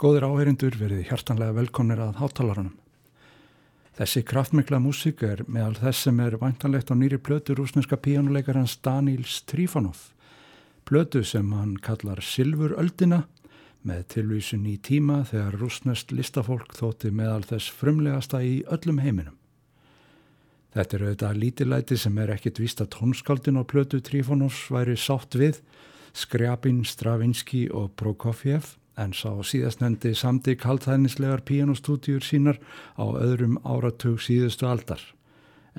Góðir áherindur verið hjartanlega velkomnir að hátalarunum. Þessi kraftmikla músík er meðal þess sem er vantanlegt á nýri plötu rúsneska píjónuleikarans Daniels Trifonov. Plötu sem hann kallar Silfuröldina með tilvísun í tíma þegar rúsnest listafólk þótti meðal þess frumlegasta í öllum heiminum. Þetta er auðvitað lítilæti sem er ekkit víst að tónskaldin á plötu Trifonovs væri sátt við, Skrjabin, Stravinski og Prokofjev en sá síðastnendi samti kaltæðnislegar píanostúdjur sínar á öðrum áratug síðustu aldar.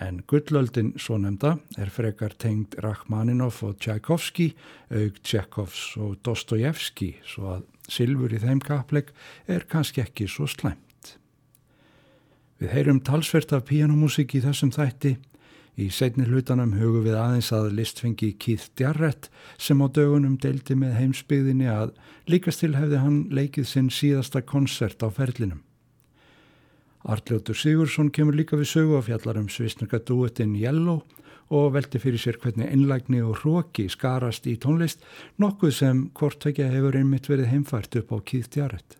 En gullöldin, svo nefnda, er frekar tengd Rachmaninov og Tchaikovsky, auk Tchekovs og Dostojevski, svo að Silfur í þeim kapleik er kannski ekki svo slæmt. Við heyrum talsvert af píanómusik í þessum þætti, Í setni hlutanum hugum við aðeins að listfengi Keith Jarrett sem á dögunum deildi með heimsbyðinni að líkast til hefði hann leikið sinn síðasta konsert á ferlinum. Artljóttur Sigursson kemur líka við sögu af fjallarum svisnaka duettinn Yellow og veldi fyrir sér hvernig einlægni og hróki skarast í tónlist nokkuð sem hvortvekja hefur einmitt verið heimfært upp á Keith Jarrett.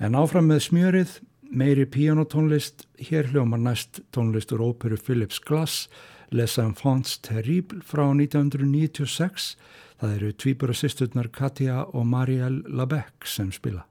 En áfram með smjörið meiri píanotónlist, hér hljómar næst tónlistur óperu Philips Glass, Les Enfants Terribles frá 1996. Það eru tvíbura sýsturnar Katja og Marielle Labec sem spila.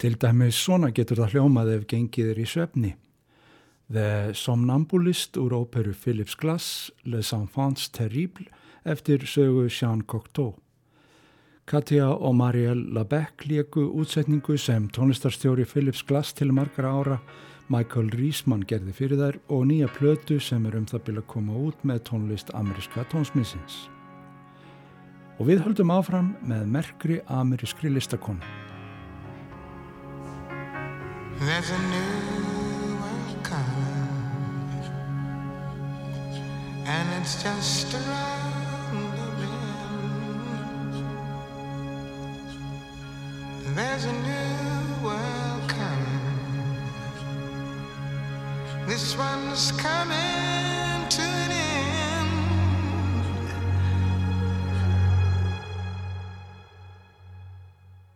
Til dæmis svona getur það hljómað ef gengið er í svefni. The Somnambulist úr óperu Philips Glass, Les Enfants Terribles, eftir sögu Jean Cocteau. Katja og Marielle Labec lieku útsetningu sem tónlistarstjóri Philips Glass til margra ára, Michael Riesman gerði fyrir þær og nýja plötu sem er um það byrja að koma út með tónlist ameríska tónsmissins. Og við höldum áfram með merkri amerískri listakonu. There's a new world coming, and it's just around the bend. There's a new world coming. This one's coming to an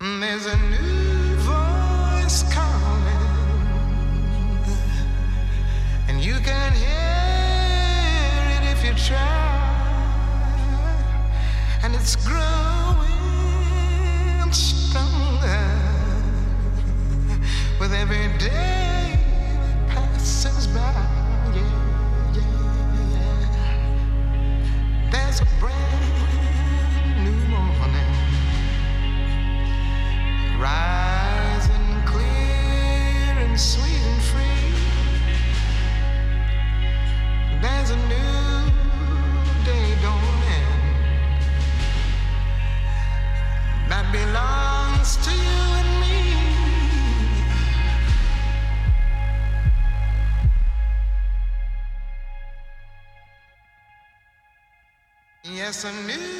end. There's a new and it's some new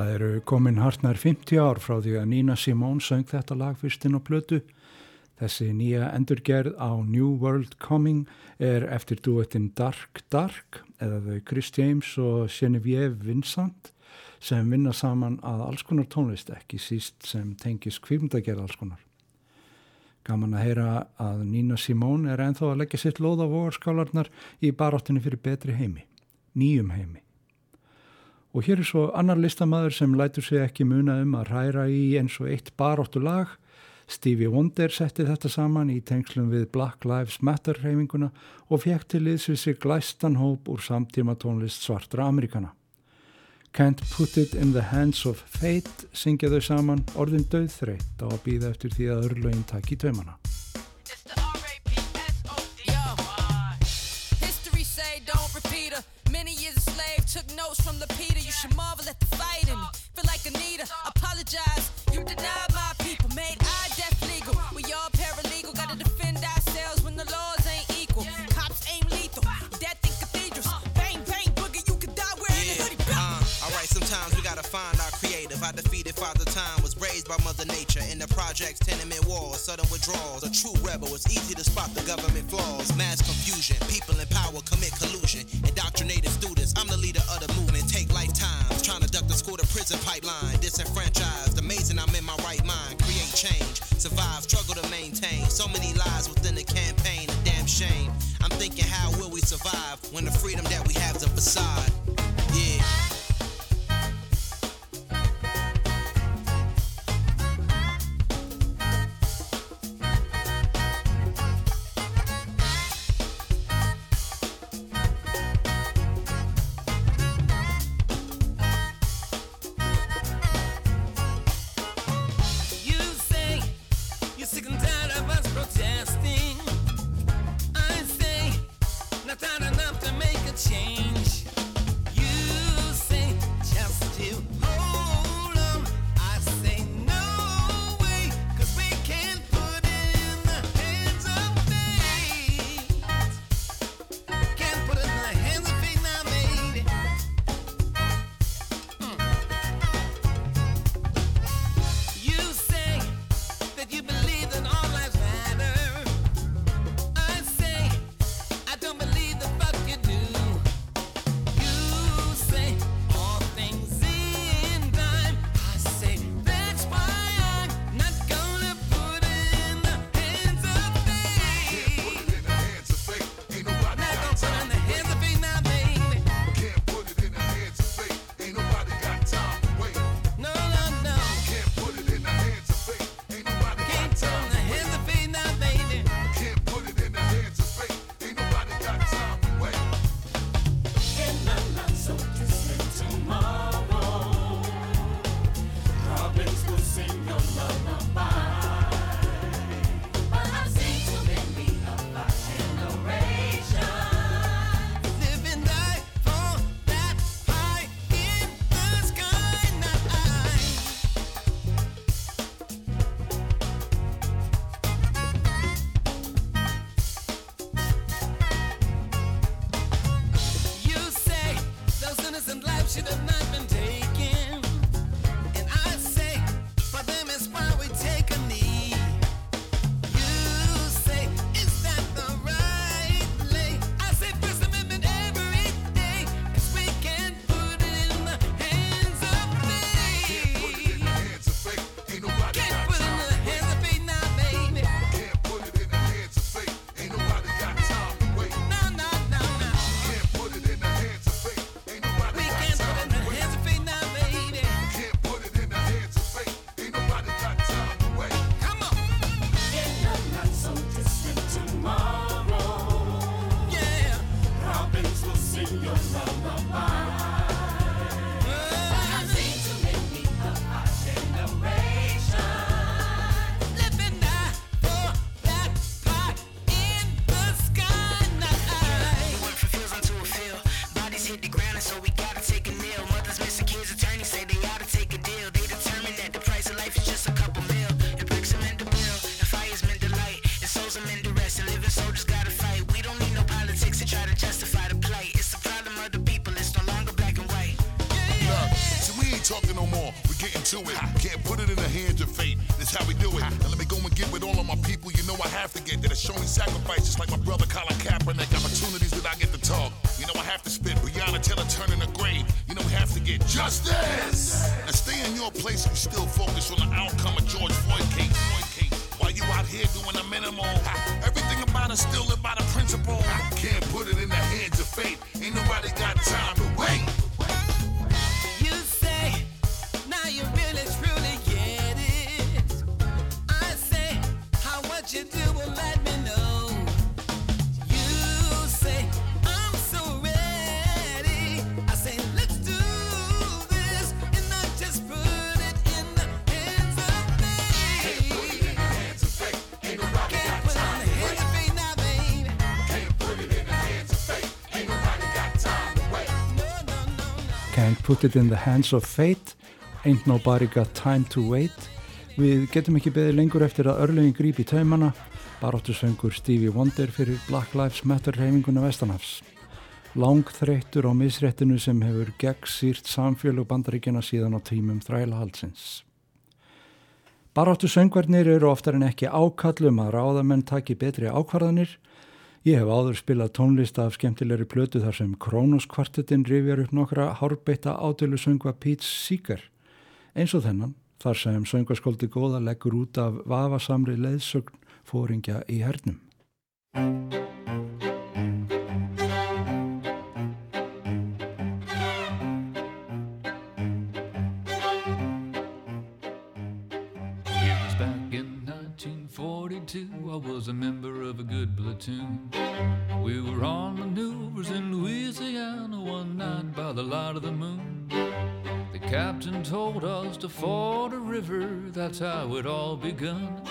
Það eru komin hartnar 50 ár frá því að Nina Simone söng þetta lag fyrstinn á plötu. Þessi nýja endurgerð á New World Coming er eftir duettinn Dark Dark eða þau Chris James og Genevieve Vincent sem vinna saman að alls konar tónlist ekki síst sem tengis kvimdagerð alls konar. Gaman að heyra að Nina Simone er enþá að leggja sitt loð á vogarskálarnar í baráttinu fyrir betri heimi, nýjum heimi. Og hér er svo annar listamæður sem lætur sig ekki muna um að hræra í eins og eitt baráttu lag. Stevie Wonder setti þetta saman í tengslum við Black Lives Matter reyfinguna og fekk til liðsvið sig glæstan hóp úr samtíma tónlist svartra Amerikana. Can't Put It in the Hands of Fate syngja þau saman orðin döðþreytt á að býða eftir því að örlögin takk í tveimana. Notes from Lapita, you should marvel at the fighting. Feel like Anita, apologize. You denied my by Mother Nature. In the projects, tenement walls, sudden withdrawals. A true rebel, it's easy to spot the government flaws. Mass confusion, people in power commit collusion. Indoctrinated students, I'm the leader of the movement. Take lifetimes, trying to duck the school to prison pipeline. Disenfranchised, amazing I'm in my right mind. Create change, survive, struggle to maintain. So many lies within the campaign, a damn shame. I'm thinking, how will we survive when the freedom that we me sacrifices like my brother Colin Kaepernick. Opportunities that I get to talk. You know I have to spit. Breonna Taylor turning a grave. You know we have to get justice. Now stay in your place and still focus on put it in the hands of fate Ain't nobody got time to wait. Við getum ekki beðið lengur eftir að örlegin grípi taumana Baráttu söngur Stevie Wonder fyrir Black Lives Matter reyfinguna Vestanhafs. Langþreyttur á misréttinu sem hefur gegnsýrt samfélag bandaríkjana síðan á tímum þrælahaldsins. Baráttu söngvarnir eru oftar en ekki ákallum að ráðamenn taki betri ákvarðanir Ég hef áður spilað tónlista af skemmtilegri plötu þar sem Kronos kvartetin rifjar upp nokkra hárbeitta ádölu söngva Pete Seeger eins og þennan þar sem söngvaskóldi góða leggur út af vafasamri leiðsögn fóringja í hernum. We were on maneuvers in Louisiana one night by the light of the moon. The captain told us to ford a river, that's how it all begun.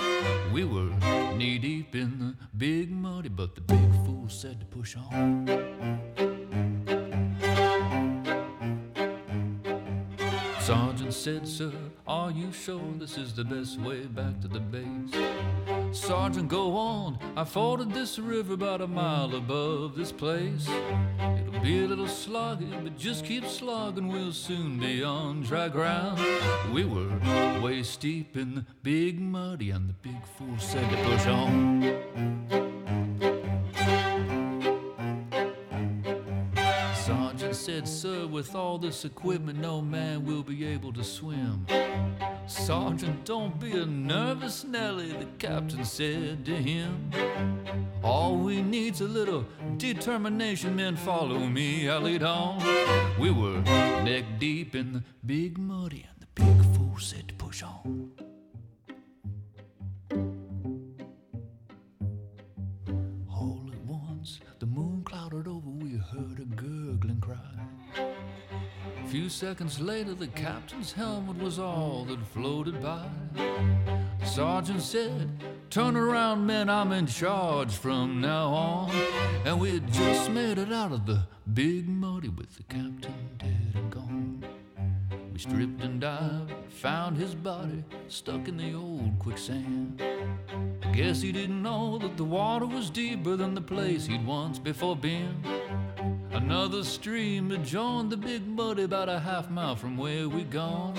We were knee deep in the big muddy, but the big fool said to push on. Sergeant said, Sir, are you sure this is the best way back to the base? Sergeant, go on. I forded this river about a mile above this place. It'll be a little sloggy, but just keep slogging. We'll soon be on dry ground. We were waist deep in the big muddy, and the big fool said to push on. Said, Sir, with all this equipment, no man will be able to swim. Sergeant, don't be a nervous Nelly, the captain said to him. All we need's a little determination, men follow me, I'll lead on. We were neck deep in the big muddy, and the big fool said to push on. Few seconds later, the captain's helmet was all that floated by. The Sergeant said, Turn around, men, I'm in charge from now on. And we had just made it out of the big muddy with the captain dead and gone. We stripped and dived, found his body stuck in the old quicksand. I guess he didn't know that the water was deeper than the place he'd once before been. Another stream had joined the big muddy about a half mile from where we'd gone.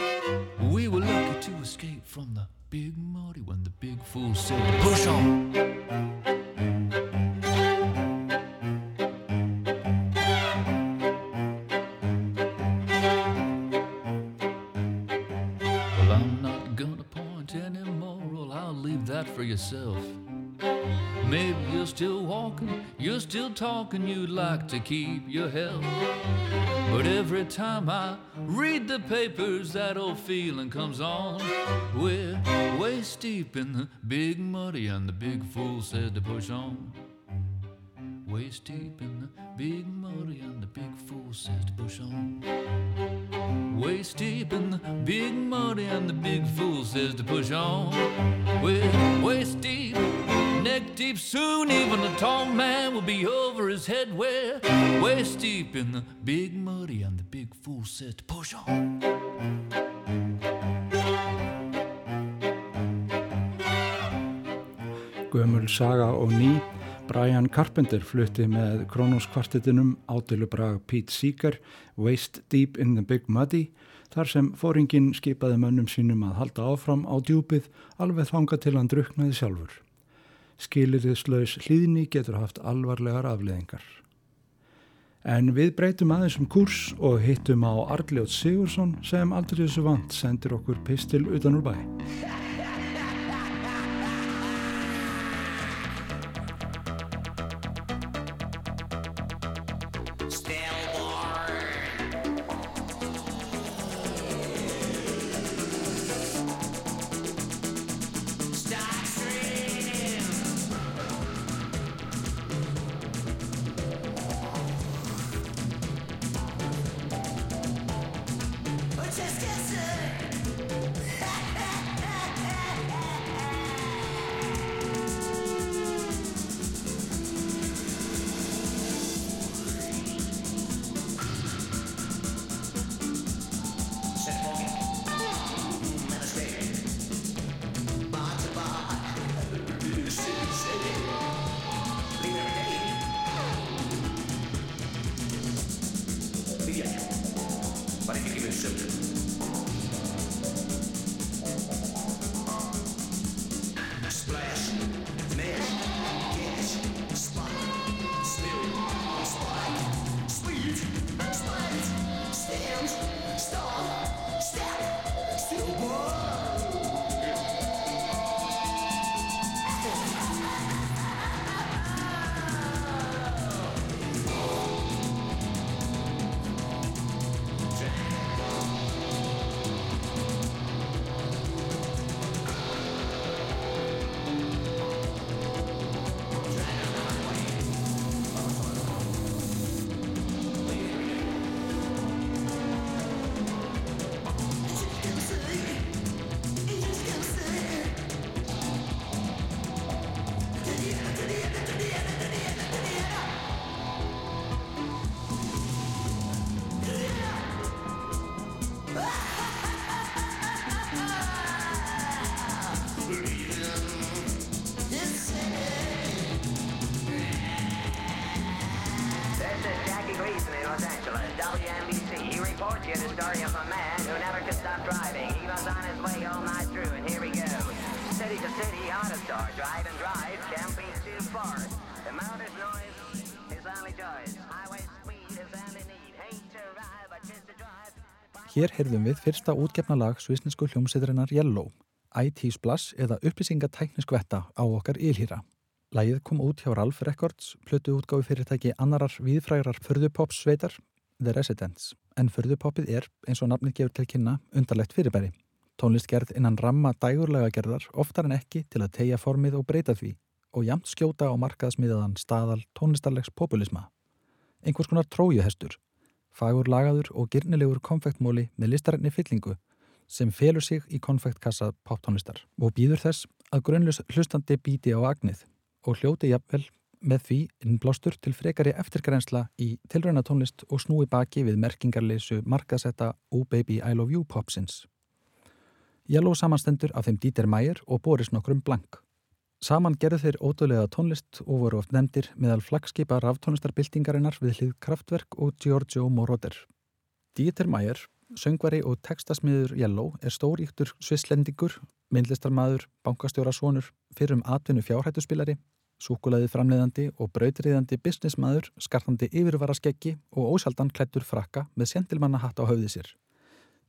We were lucky to escape from the big muddy when the big fool said, Push on! Talking, you'd like to keep your health. But every time I read the papers, that old feeling comes on. We're waist deep in the big muddy, and the big fool said to push on. Waist deep in the big muddy, and the big fool says to push on. Waist deep in the big muddy, and the big fool says to push on. We're waist deep, neck deep. Soon, even the tall man will be over his head. We're waist deep in the big muddy, and the big fool says to push on. Gömul saga og ný Brian Carpenter flutti með Kronos kvartetinum átilubrag Pete Seeger Waist Deep in the Big Muddy þar sem fóringin skipaði mönnum sínum að halda áfram á djúpið alveg þanga til hann druknaði sjálfur. Skiliriðslaus hlýðni getur haft alvarlegar afleðingar. En við breytum aðeins um kurs og hittum á Arljótt Sigursson sem aldrei þessu vant sendir okkur pistil utan úr bæ. the. Hér heyrðum við fyrsta útgefna lag svisninsku hljómsveiturinnar Yellow, IT Splash eða upplýsingatækniskvetta á okkar ylhýra. Lægið kom út hjá Ralph Records, plötu útgáfi fyrirtæki annarar viðfrægrar förðupops sveitar, The Residents. En förðupopið er, eins og nafnið gefur til kynna, undarlegt fyrirbæri. Tónlistgerð innan ramma dægurlega gerðar oftar en ekki til að tegja formið og breyta því og jamt skjóta á markaðsmiðaðan staðal tónlistarlegs populisma. Einhvers konar trójuhestur fagur lagaður og girnilegur konfektmóli með listarætni fyllingu sem felur sig í konfektkassa poptónlistar og býður þess að grunnlust hlustandi bíti á agnið og hljóti jafnvel með því innblástur til frekari eftirgrensla í tilræna tónlist og snúi baki við merkingarleysu markaðsetta Oh Baby I Love You popsins. Yellow samanstendur af þeim Dieter Meier og Boris nokkrum Blank. Saman gerðu þeir ódöðlega tónlist og voru oft nefndir meðal flagskipa raftónlistarbyltingarinnar við hlið Kraftwerk og Giorgio Moroder. Dieter Meier, söngvari og textasmiður Yellow er stóríktur svisslendingur, myndlistarmadur, bankastjórasónur, fyrrum atvinnu fjárhættuspilari, súkulæði framleiðandi og brautriðandi businessmaður, skartandi yfirvaraskeggi og ósaldan klættur frakka með sentilmanna hatt á höfði sér.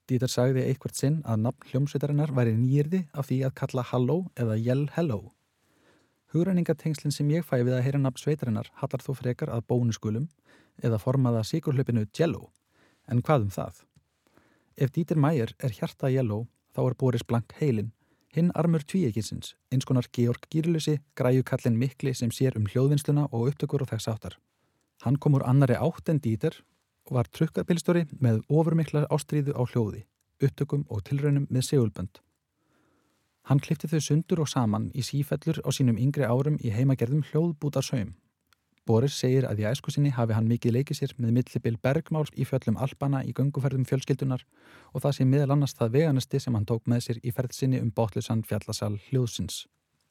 Dieter sagði eitthvert sinn að nafn hljómsveitarinnar væri nýjirði af því að kalla Halló eða Yell Hello. Hugræningatengslinn sem ég fæ við að heyra nafn sveitarinnar hattar þó frekar að bónusgulum eða formaða síkurhlöpinu Jello. En hvað um það? Ef Dieter Meier er hjarta Jello, þá er Boris Blank heilin, hinn armur tvíekinsins, eins konar Georg Gýrlusi, græjukallin mikli sem sér um hljóðvinnsluna og upptökur og þess áttar. Hann kom úr annari átt en Dieter og var trukkarpilstóri með ofurmiklar ástríðu á hljóði, upptökum og tilraunum með segulbönd. Hann klifti þau sundur og saman í sífellur á sínum yngri árum í heimagerðum hljóðbútar saum. Boris segir að í æsku sinni hafi hann mikið leikið sér með millibil bergmáls í fjöllum Alpana í gönguferðum fjölskyldunar og það sé miðal annars það veganesti sem hann tók með sér í ferðsinni um botlusann fjallasal hljóðsins.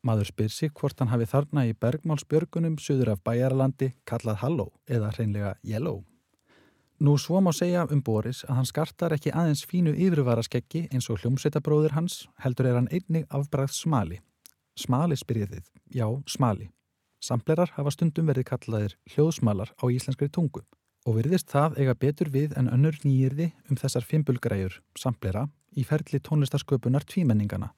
Maður spyr sig hvort hann hafi þarna í bergmálsbjörgunum suður af bæjaralandi kallað Halló eða hreinlega Yellow. Nú svo má segja um Boris að hann skartar ekki aðeins fínu yfirvara skeggi eins og hljómsveitabróður hans heldur er hann einnig afbræð smali. Smali spyrjið þið, já smali. Samplerar hafa stundum verið kallaðir hljóðsmalar á íslenskri tungu og veriðist það eiga betur við en önnur nýjirði um þessar fimbulgræjur, samplera, í ferli tónlistarsköpunar tvímenningana.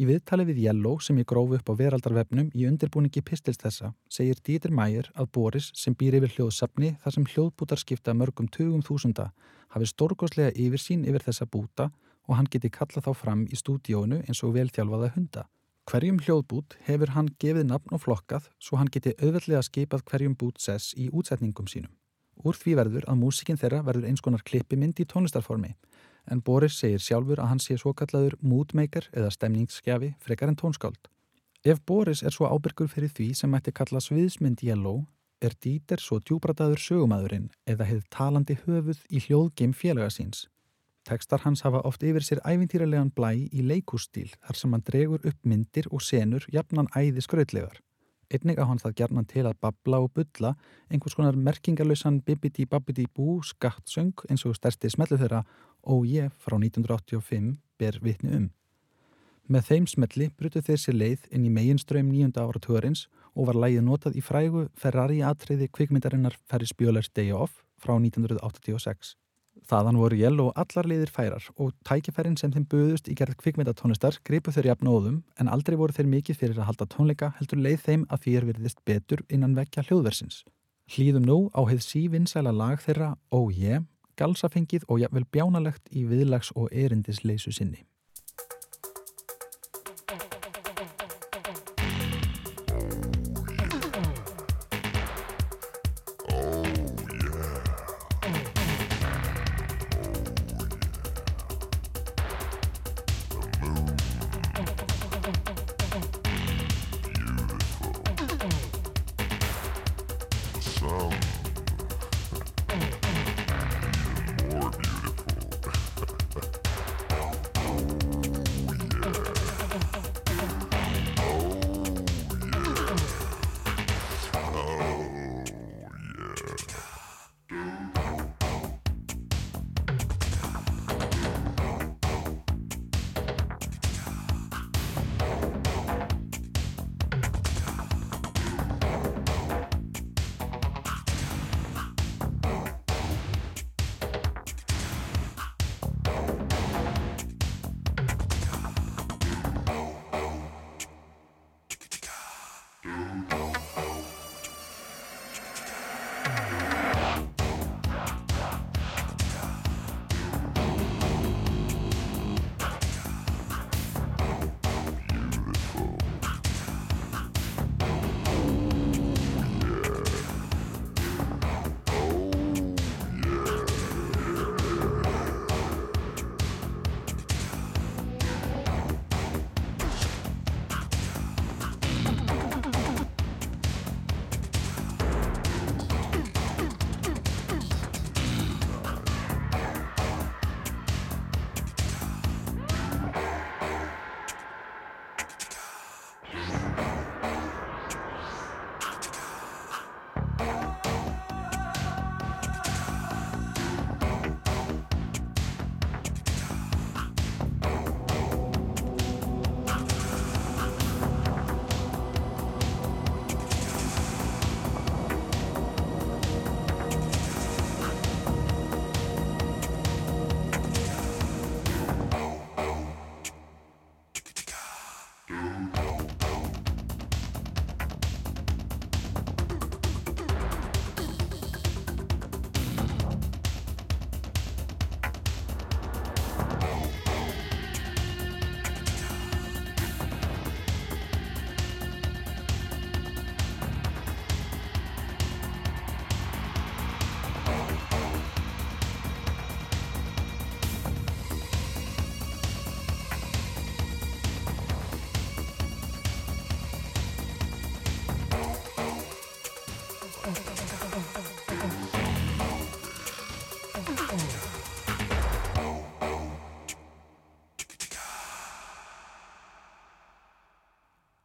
Í viðtali við Yellow sem ég grófi upp á veraldarvefnum í undirbúningi pistils þessa segir Dieter Meier að Boris sem býr yfir hljóðsafni þar sem hljóðbútar skipta mörgum tugum þúsunda hafi stórgóðslega yfir sín yfir þessa búta og hann geti kallað þá fram í stúdíónu eins og velþjálfaða hunda. Hverjum hljóðbút hefur hann gefið nafn og flokkað svo hann geti auðveldlega skipað hverjum bút sess í útsetningum sínum. Úr því verður að músikinn þeirra verður eins konar klippimynd í tónlistarformi en Boris segir sjálfur að hann sé svo kallaður moodmaker eða stemningsskjafi frekar en tónskáld. Ef Boris er svo ábyrgur fyrir því sem mætti kalla sviðsmynd Yellow er Dieter svo djúbrataður sögumæðurinn eða hefð talandi höfuð í hljóðgeim félaga síns. Tekstar hans hafa oft yfir sér ævintýralegan blæ í leikústíl þar sem hann dregur upp myndir og senur jafnan æði skrautlegar. Einnig á hann það gerðnan til að babla og bulla einhvers konar merkingarlausan bibidi-babidi-bú skattsöng eins og stærsti smellu þeirra og ég frá 1985 ber vitni um. Með þeim smelli brutu þeir sér leið inn í meginströym nýjunda áratugurins og var lægið notað í frægu Ferrari atriði kvikmyndarinnar Ferris Bueller's Day Off frá 1986. Þaðan voru jell og allar liðir færar og tækifærin sem þeim buðust í gerð kvikmyndatónlistar gripu þeir jafn óðum en aldrei voru þeir mikið fyrir að halda tónleika heldur leið þeim að því er veriðist betur innan vekja hljóðversins. Hlýðum nú á heið sívinnsæla lag þeirra Ó oh ég galsafengið og jafnvel bjánalegt í viðlags og erindisleysu sinni.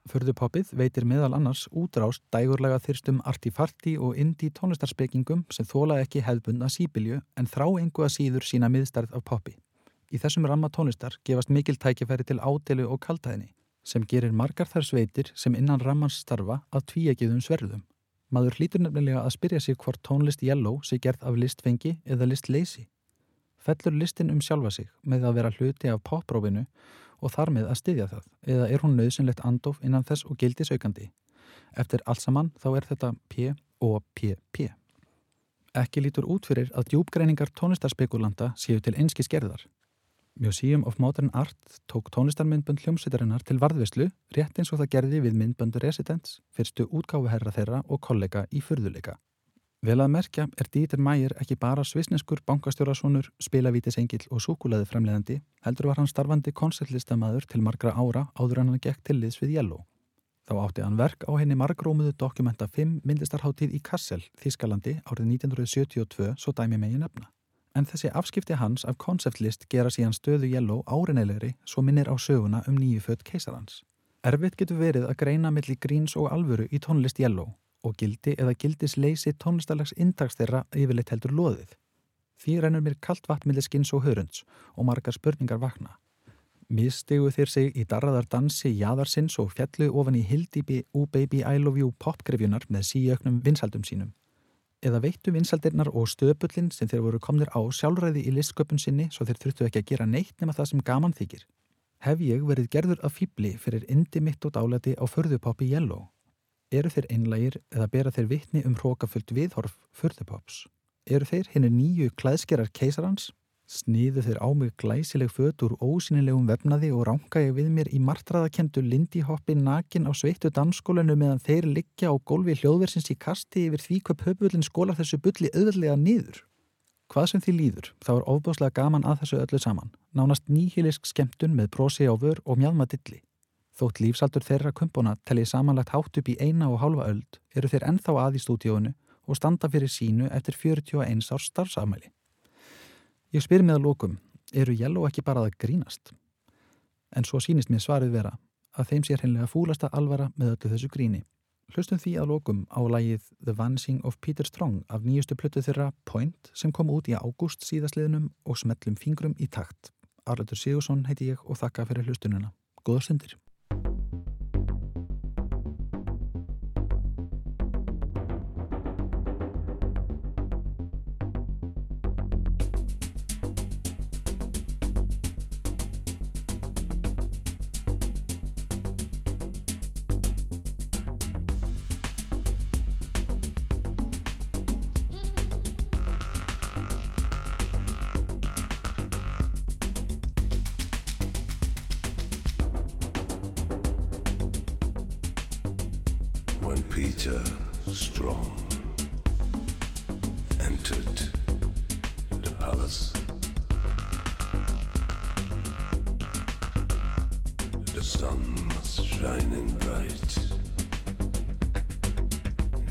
Förðupoppið veitir meðal annars útrást dægurlega þyrstum artifarti og indi tónlistarspekingum sem þóla ekki hefðbundna síbilju en þrá engu að síður sína miðstarð af poppi. Í þessum ramma tónlistar gefast mikil tækifæri til ádelu og kaltæðinni sem gerir margar þar sveitir sem innan rammans starfa af tvíegiðum sverðum. Maður hlýtur nefnilega að spyrja sig hvort tónlist yellow sé gerð af listfengi eða listleysi. Fellur listin um sjálfa sig með að vera hluti af poprófinu og þar með að styðja það eða er hún nöðsynlegt andof innan þess og gildis aukandi. Eftir allt saman þá er þetta P og PP. Ekki lítur út fyrir að djúbgreiningar tónlistarspekulanta séu til einski skerðar. Museum of Modern Art tók tónlistarmyndbönd hljómsveitarinnar til varðvislu rétt eins og það gerði við myndböndu Residents, fyrstu útgáfuherra þeirra og kollega í fyrðuleika. Vel að merkja er Dieter Meier ekki bara svisneskur, bankastjórasónur, spilavítisengil og súkulæði fremleðandi, heldur var hann starfandi konsertlistamæður til margra ára áður en hann gekk til liðs við Yellow. Þá átti hann verk á henni margrómuðu dokumenta 5 myndlistarháttíð í Kassel, Þískalandi, árið 1972, svo dæmi megin nefna. En þessi afskipti hans af konsertlist gera síðan stöðu Yellow árineilegri svo minnir á söguna um nýju fött keisarans. Erfitt getur verið að greina millir gríns og alvöru í tónlist Yellow og gildi eða gildisleysi tónlistalags intags þeirra yfirleitt heldur loðið. Því rennur mér kallt vatnmilið skins og hörunds og margar spurningar vakna. Mistegu þeir sig í darraðar dansi jæðarsins og fjallu ofan í Hildi U Baby I Love You popgrifjunar með síjöknum vinsaldum sínum. Eða veittu vinsaldirnar og stöpullin sem þeir voru komnir á sjálfræði í listsköpun sinni svo þeir þurftu ekki að gera neitt nema það sem gaman þykir. Hef ég verið gerður af fýbli fyrir indi mitt og dálæti á förðupoppi Yellow Eru þeir einlægir eða bera þeir vittni um hrókafullt viðhorf fyrðupops? Eru þeir henni nýju klæðskerar keisarans? Sniðu þeir á mig glæsileg föt úr ósynilegum vefnaði og ránka ég við mér í martraðakendu lindihoppi nakin á sveittu dansskólanu meðan þeir liggja á gólfi hljóðversins í kasti yfir því hvað pöpullin skólar þessu bulli auðvöldlega niður. Hvað sem því líður, þá er ofbáslega gaman að þessu öllu saman. Nánast nýhilisk skemmtun með brosi á vör og mjadma dilli. Þótt lífsaldur þeirra kumpona tellið samanlagt hátt upp í eina og halva öld eru þeir ennþá að í stúdíónu og standa fyrir sínu eftir 41 árs starfsafmæli. Ég spyr með að lókum, eru Yellow ekki bara að grínast? En svo sínist mér svarið vera að þeim sé hreinlega fúlasta alvara með öllu þessu gríni. Hlustum því að lókum á lagið The Vanishing of Peter Strong af nýjustu plötu þeirra Point sem kom út í ágúst síðasliðnum og smellum fingrum í takt. Arletur Sigursson heiti ég og þakka fyrir hlustununa. Góðar stundir. when Peter Strong entered the palace. The sun was shining bright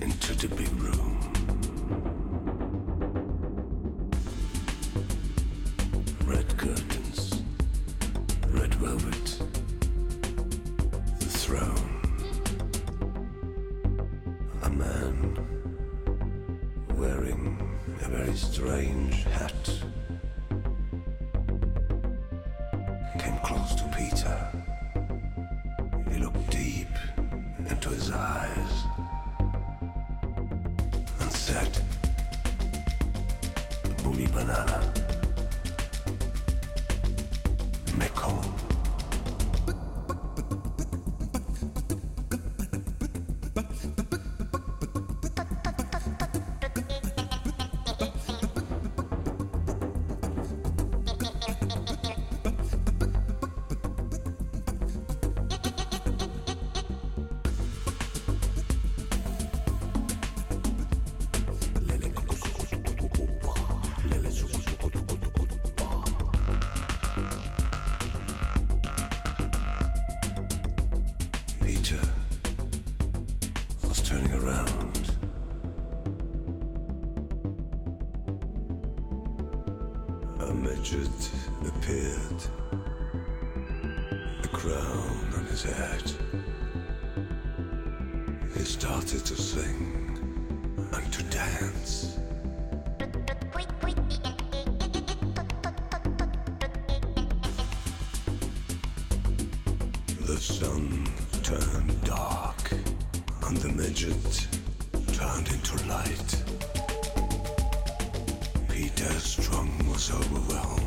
into the big room. Appeared, a crown on his head. He started to sing and to dance. The sun turned dark and the midget turned into light. Peter Strong was overwhelmed.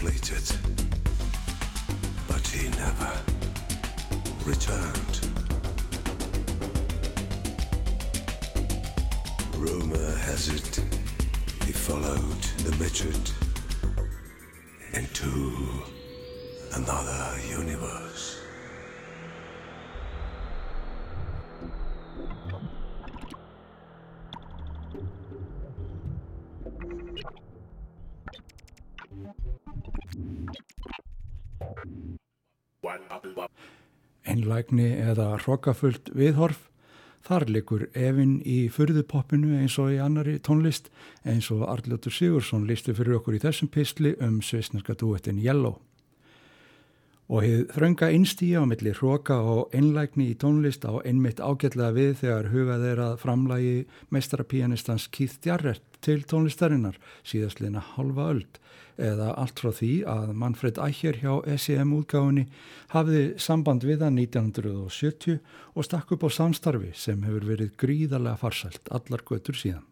Completed, but he never returned. Rumor has it he followed the midget Einlægni eða hrokkafullt viðhorf, þar likur Evin í fyrðupoppinu eins og í annari tónlist eins og Arljóttur Sigursson listi fyrir okkur í þessum pistli um sveisnarska duettin Yellow. Og hefð þrönga einstíja á milli hroka og einlægni í tónlist á einmitt ágætlega við þegar hugað er að framlægi meistarapíanistans Keith Jarrett til tónlistarinnar síðastleina halva öld eða allt frá því að Manfred Eicher hjá SEM útgáfinni hafði samband við hann 1970 og stakk upp á samstarfi sem hefur verið gríðarlega farsælt allar götur síðan.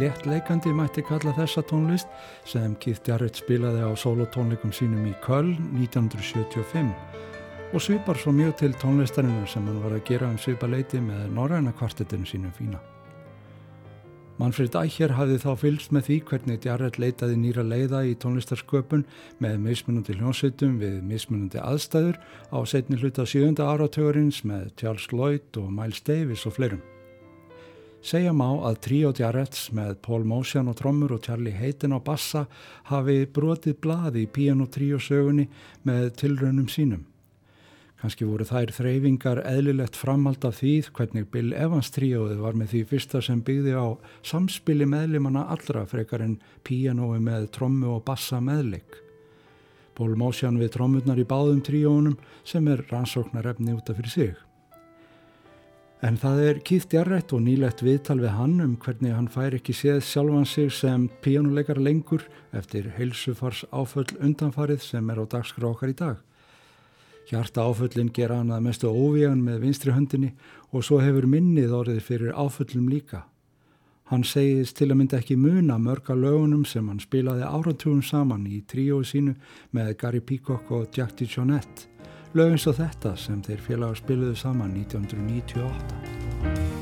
Léttleikandi mætti kalla þessa tónlist sem Keith Jarrett spilaði á solotónleikum sínum í Köln 1975 og svipar svo mjög til tónlistarinnar sem hann var að gera um svipaleiti með norræna kvartetinu sínum fína. Manfred Eicher hafði þá fylgst með því hvernig Jarrett leitaði nýra leiða í tónlistarsköpun með mismunandi hljónsveitum við mismunandi aðstæður á setni hluta sjönda áratögurins með Charles Lloyd og Miles Davis og fleirum. Segja má að Trio Jarretts með Paul Motion og trommur og Charlie Hayden á bassa hafi brotið blaði í Piano Trio sögunni með tilraunum sínum. Kanski voru þær þreyfingar eðlilegt framhald af því hvernig Bill Evans tríóði var með því fyrsta sem byggði á samspili meðlimanna allra frekar en pianói með trommu og bassa meðlik. Paul Motion við trómurnar í báðum tríónum sem er rannsóknarefni út af fyrir sig. En það er kýft jarrætt og nýlegt viðtal við hann um hvernig hann fær ekki séð sjálfan sig sem píjónuleikar lengur eftir heilsufars áföll undanfarið sem er á dagskrá okkar í dag. Hjarta áföllin gera hann að mestu óvígan með vinstri höndinni og svo hefur minnið orðið fyrir áföllum líka. Hann segist til að mynda ekki muna mörga lögunum sem hann spilaði áratugum saman í tríói sínu með Gary Peacock og Jack DeJohnette. Lögins og þetta sem þeir félagar spiluðu saman 1998.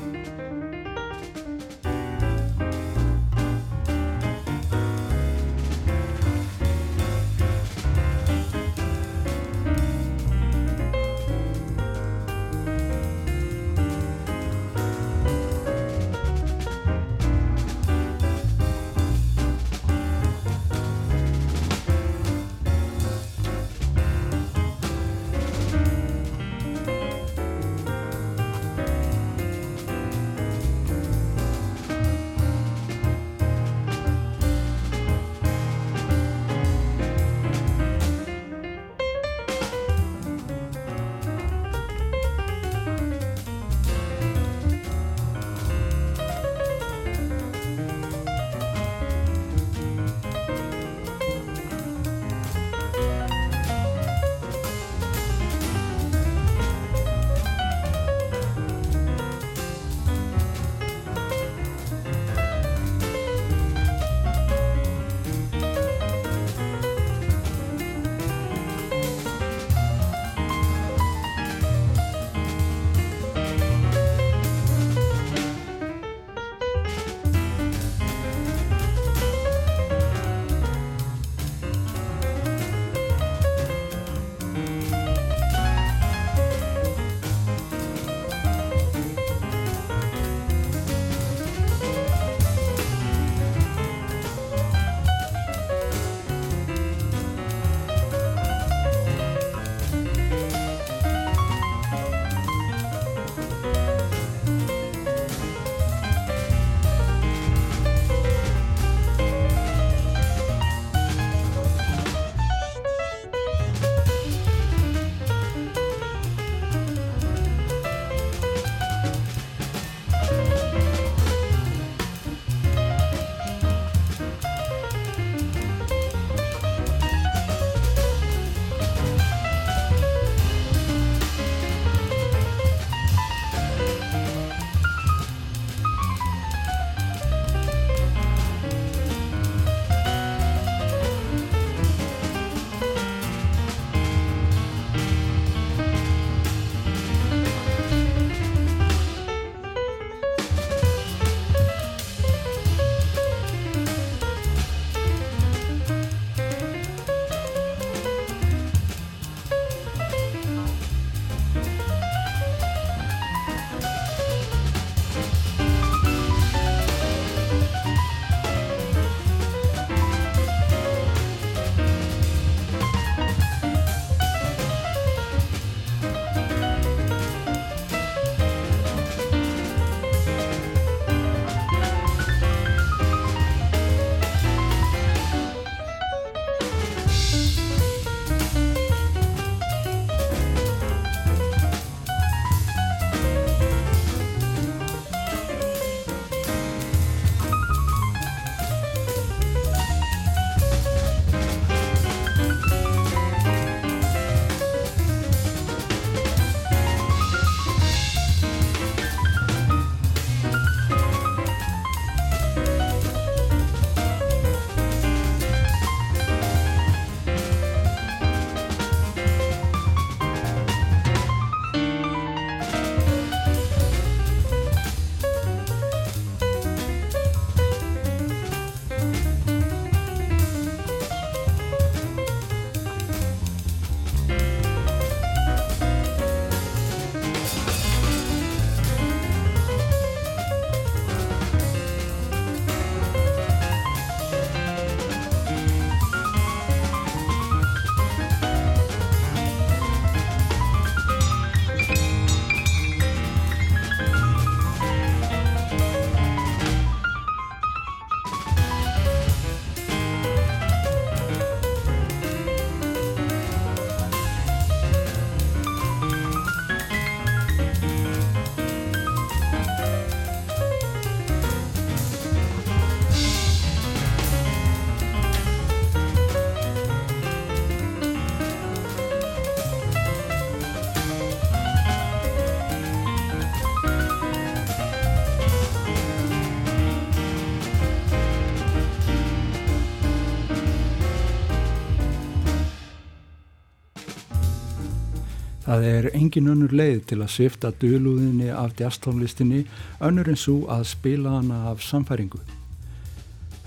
Það er engin önnur leið til að svifta dölúðinni af jazztónlistinni önnur en svo að spila hana af samfæringu.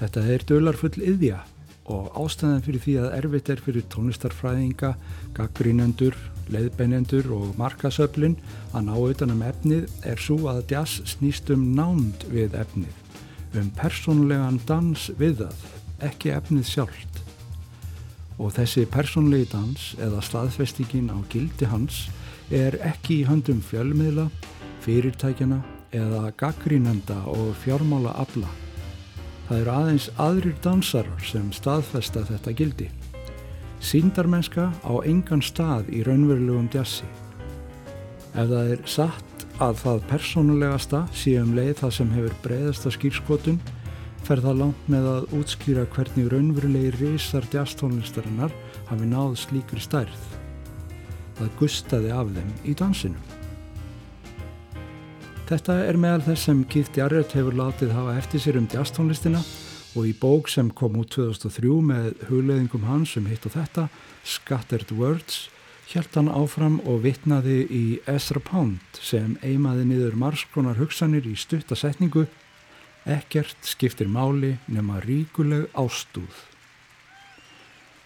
Þetta er dölarfull yðja og ástæðan fyrir því að erfitt er fyrir tónlistarfræðinga, gaggrínendur, leiðbeinendur og markasöflin að ná utanum efnið er svo að jazz snýst um nánd við efnið, um persónulegan dans við það, ekki efnið sjálft og þessi persónlegi dans eða staðfestingin á gildi hans er ekki í höndum fjölmiðla, fyrirtækjana eða gaggrínenda og fjármála afla. Það eru aðeins aðrir dansarar sem staðfesta þetta gildi. Sýndarmennska á engan stað í raunverulegum djassi. Ef það er satt að það persónulegasta sé um leið það sem hefur breyðasta skýrskotun fer það langt með að útskýra hvernig raunverulegi risar jazztónlistarinnar hafi náð slíkri stærð. Það gustaði af þeim í dansinu. Þetta er meðal þess sem Keith Jarrett hefur látið hafa eftir sér um jazztónlistina og í bók sem kom út 2003 með hugleðingum hans um hitt og þetta, Scattered Words, hjælt hann áfram og vitnaði í Ezra Pound sem eimaði niður margskonar hugsanir í stuttasetningu Ekkert skiptir máli nema ríkuleg ástúð.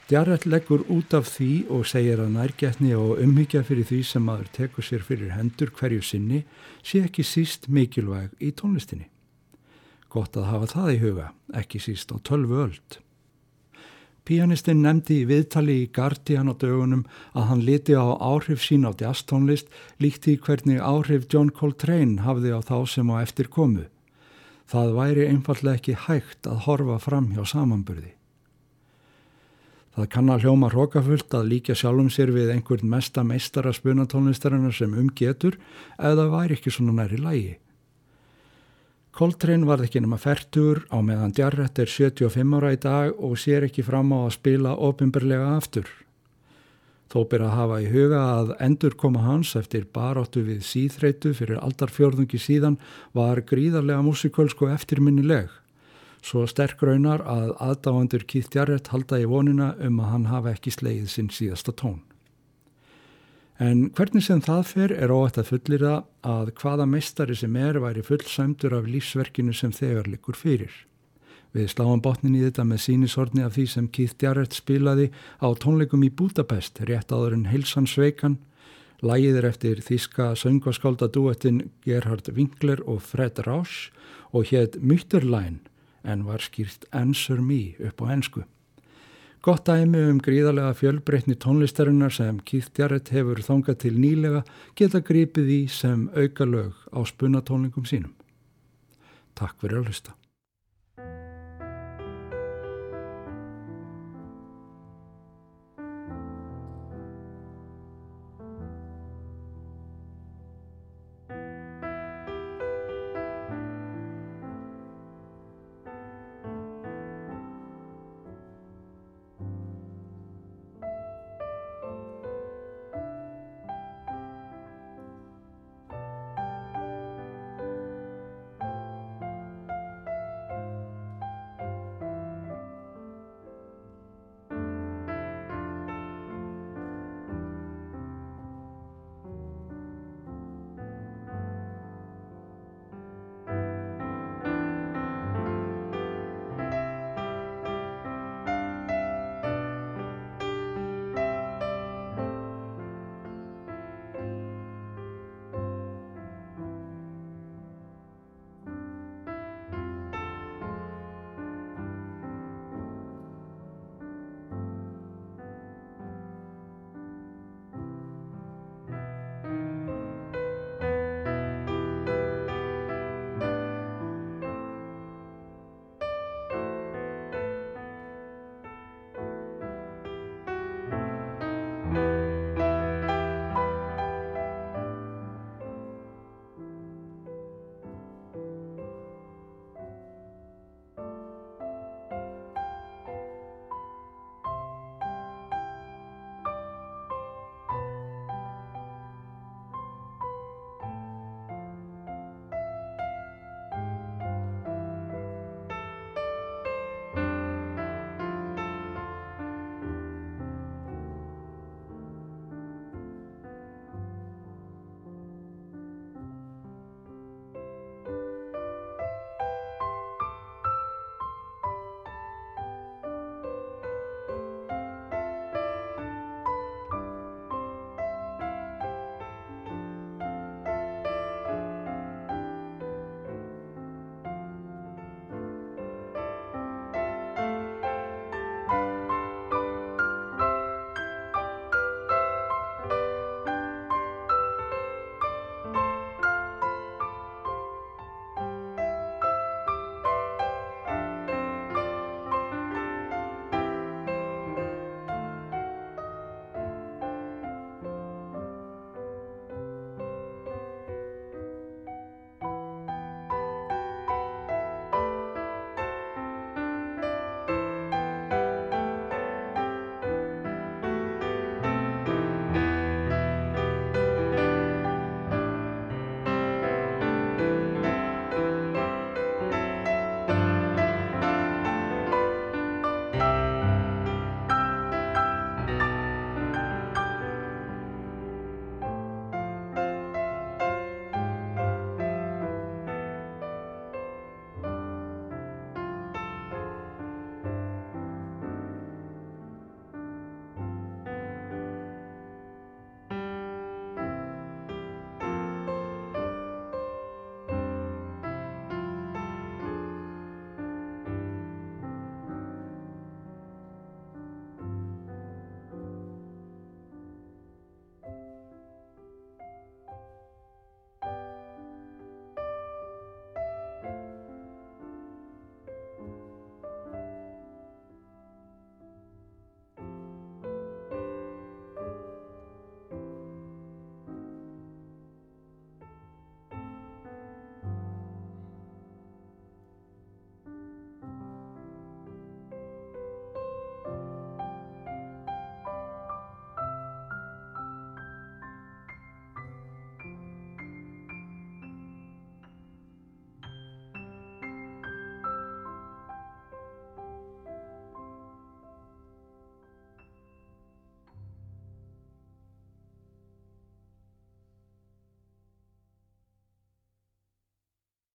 Djarrell leggur út af því og segir að nærgætni og umhyggja fyrir því sem maður tekur sér fyrir hendur hverju sinni sé ekki síst mikilvæg í tónlistinni. Gott að hafa það í huga, ekki síst á tölvu öld. Pianistinn nefndi í viðtali í Guardian á dögunum að hann liti á áhrif sín á jazztónlist líkti hvernig áhrif John Coltrane hafði á þá sem á eftir komu. Það væri einfallega ekki hægt að horfa fram hjá samanburði. Það kann að hljóma hrókafullt að líka sjálfum sér við einhvern mesta meistara spunatónlistarinnar sem umgetur eða væri ekki svona næri lægi. Coltrane varð ekki nema færtur á meðan Jarrett er 75 ára í dag og sér ekki fram á að spila ofinberlega aftur. Þó ber að hafa í huga að endur koma hans eftir baráttu við síþreitu fyrir aldarfjörðungi síðan var gríðarlega músikölsk og eftirminnileg. Svo sterk raunar að aðdáandur Keith Jarrett halda í vonina um að hann hafa ekki sleið sinn síðasta tón. En hvernig sem það fer er óætt að fullira að hvaða meistari sem er væri fullsæmdur af lífsverkinu sem þegar likur fyrir. Við sláum botnin í þetta með sínisorni af því sem Keith Jarrett spilaði á tónleikum í Budapest rétt áður en Hilsan Sveikan. Lægið er eftir þíska söngvaskálda duettin Gerhard Winkler og Fred Rausch og hétt Mütterlein en var skýrt Answer Me upp á ennsku. Gott dæmi um gríðarlega fjölbreytni tónlistarinnar sem Keith Jarrett hefur þangað til nýlega geta grípið í sem auka lög á spunatónlingum sínum. Takk fyrir að hlusta.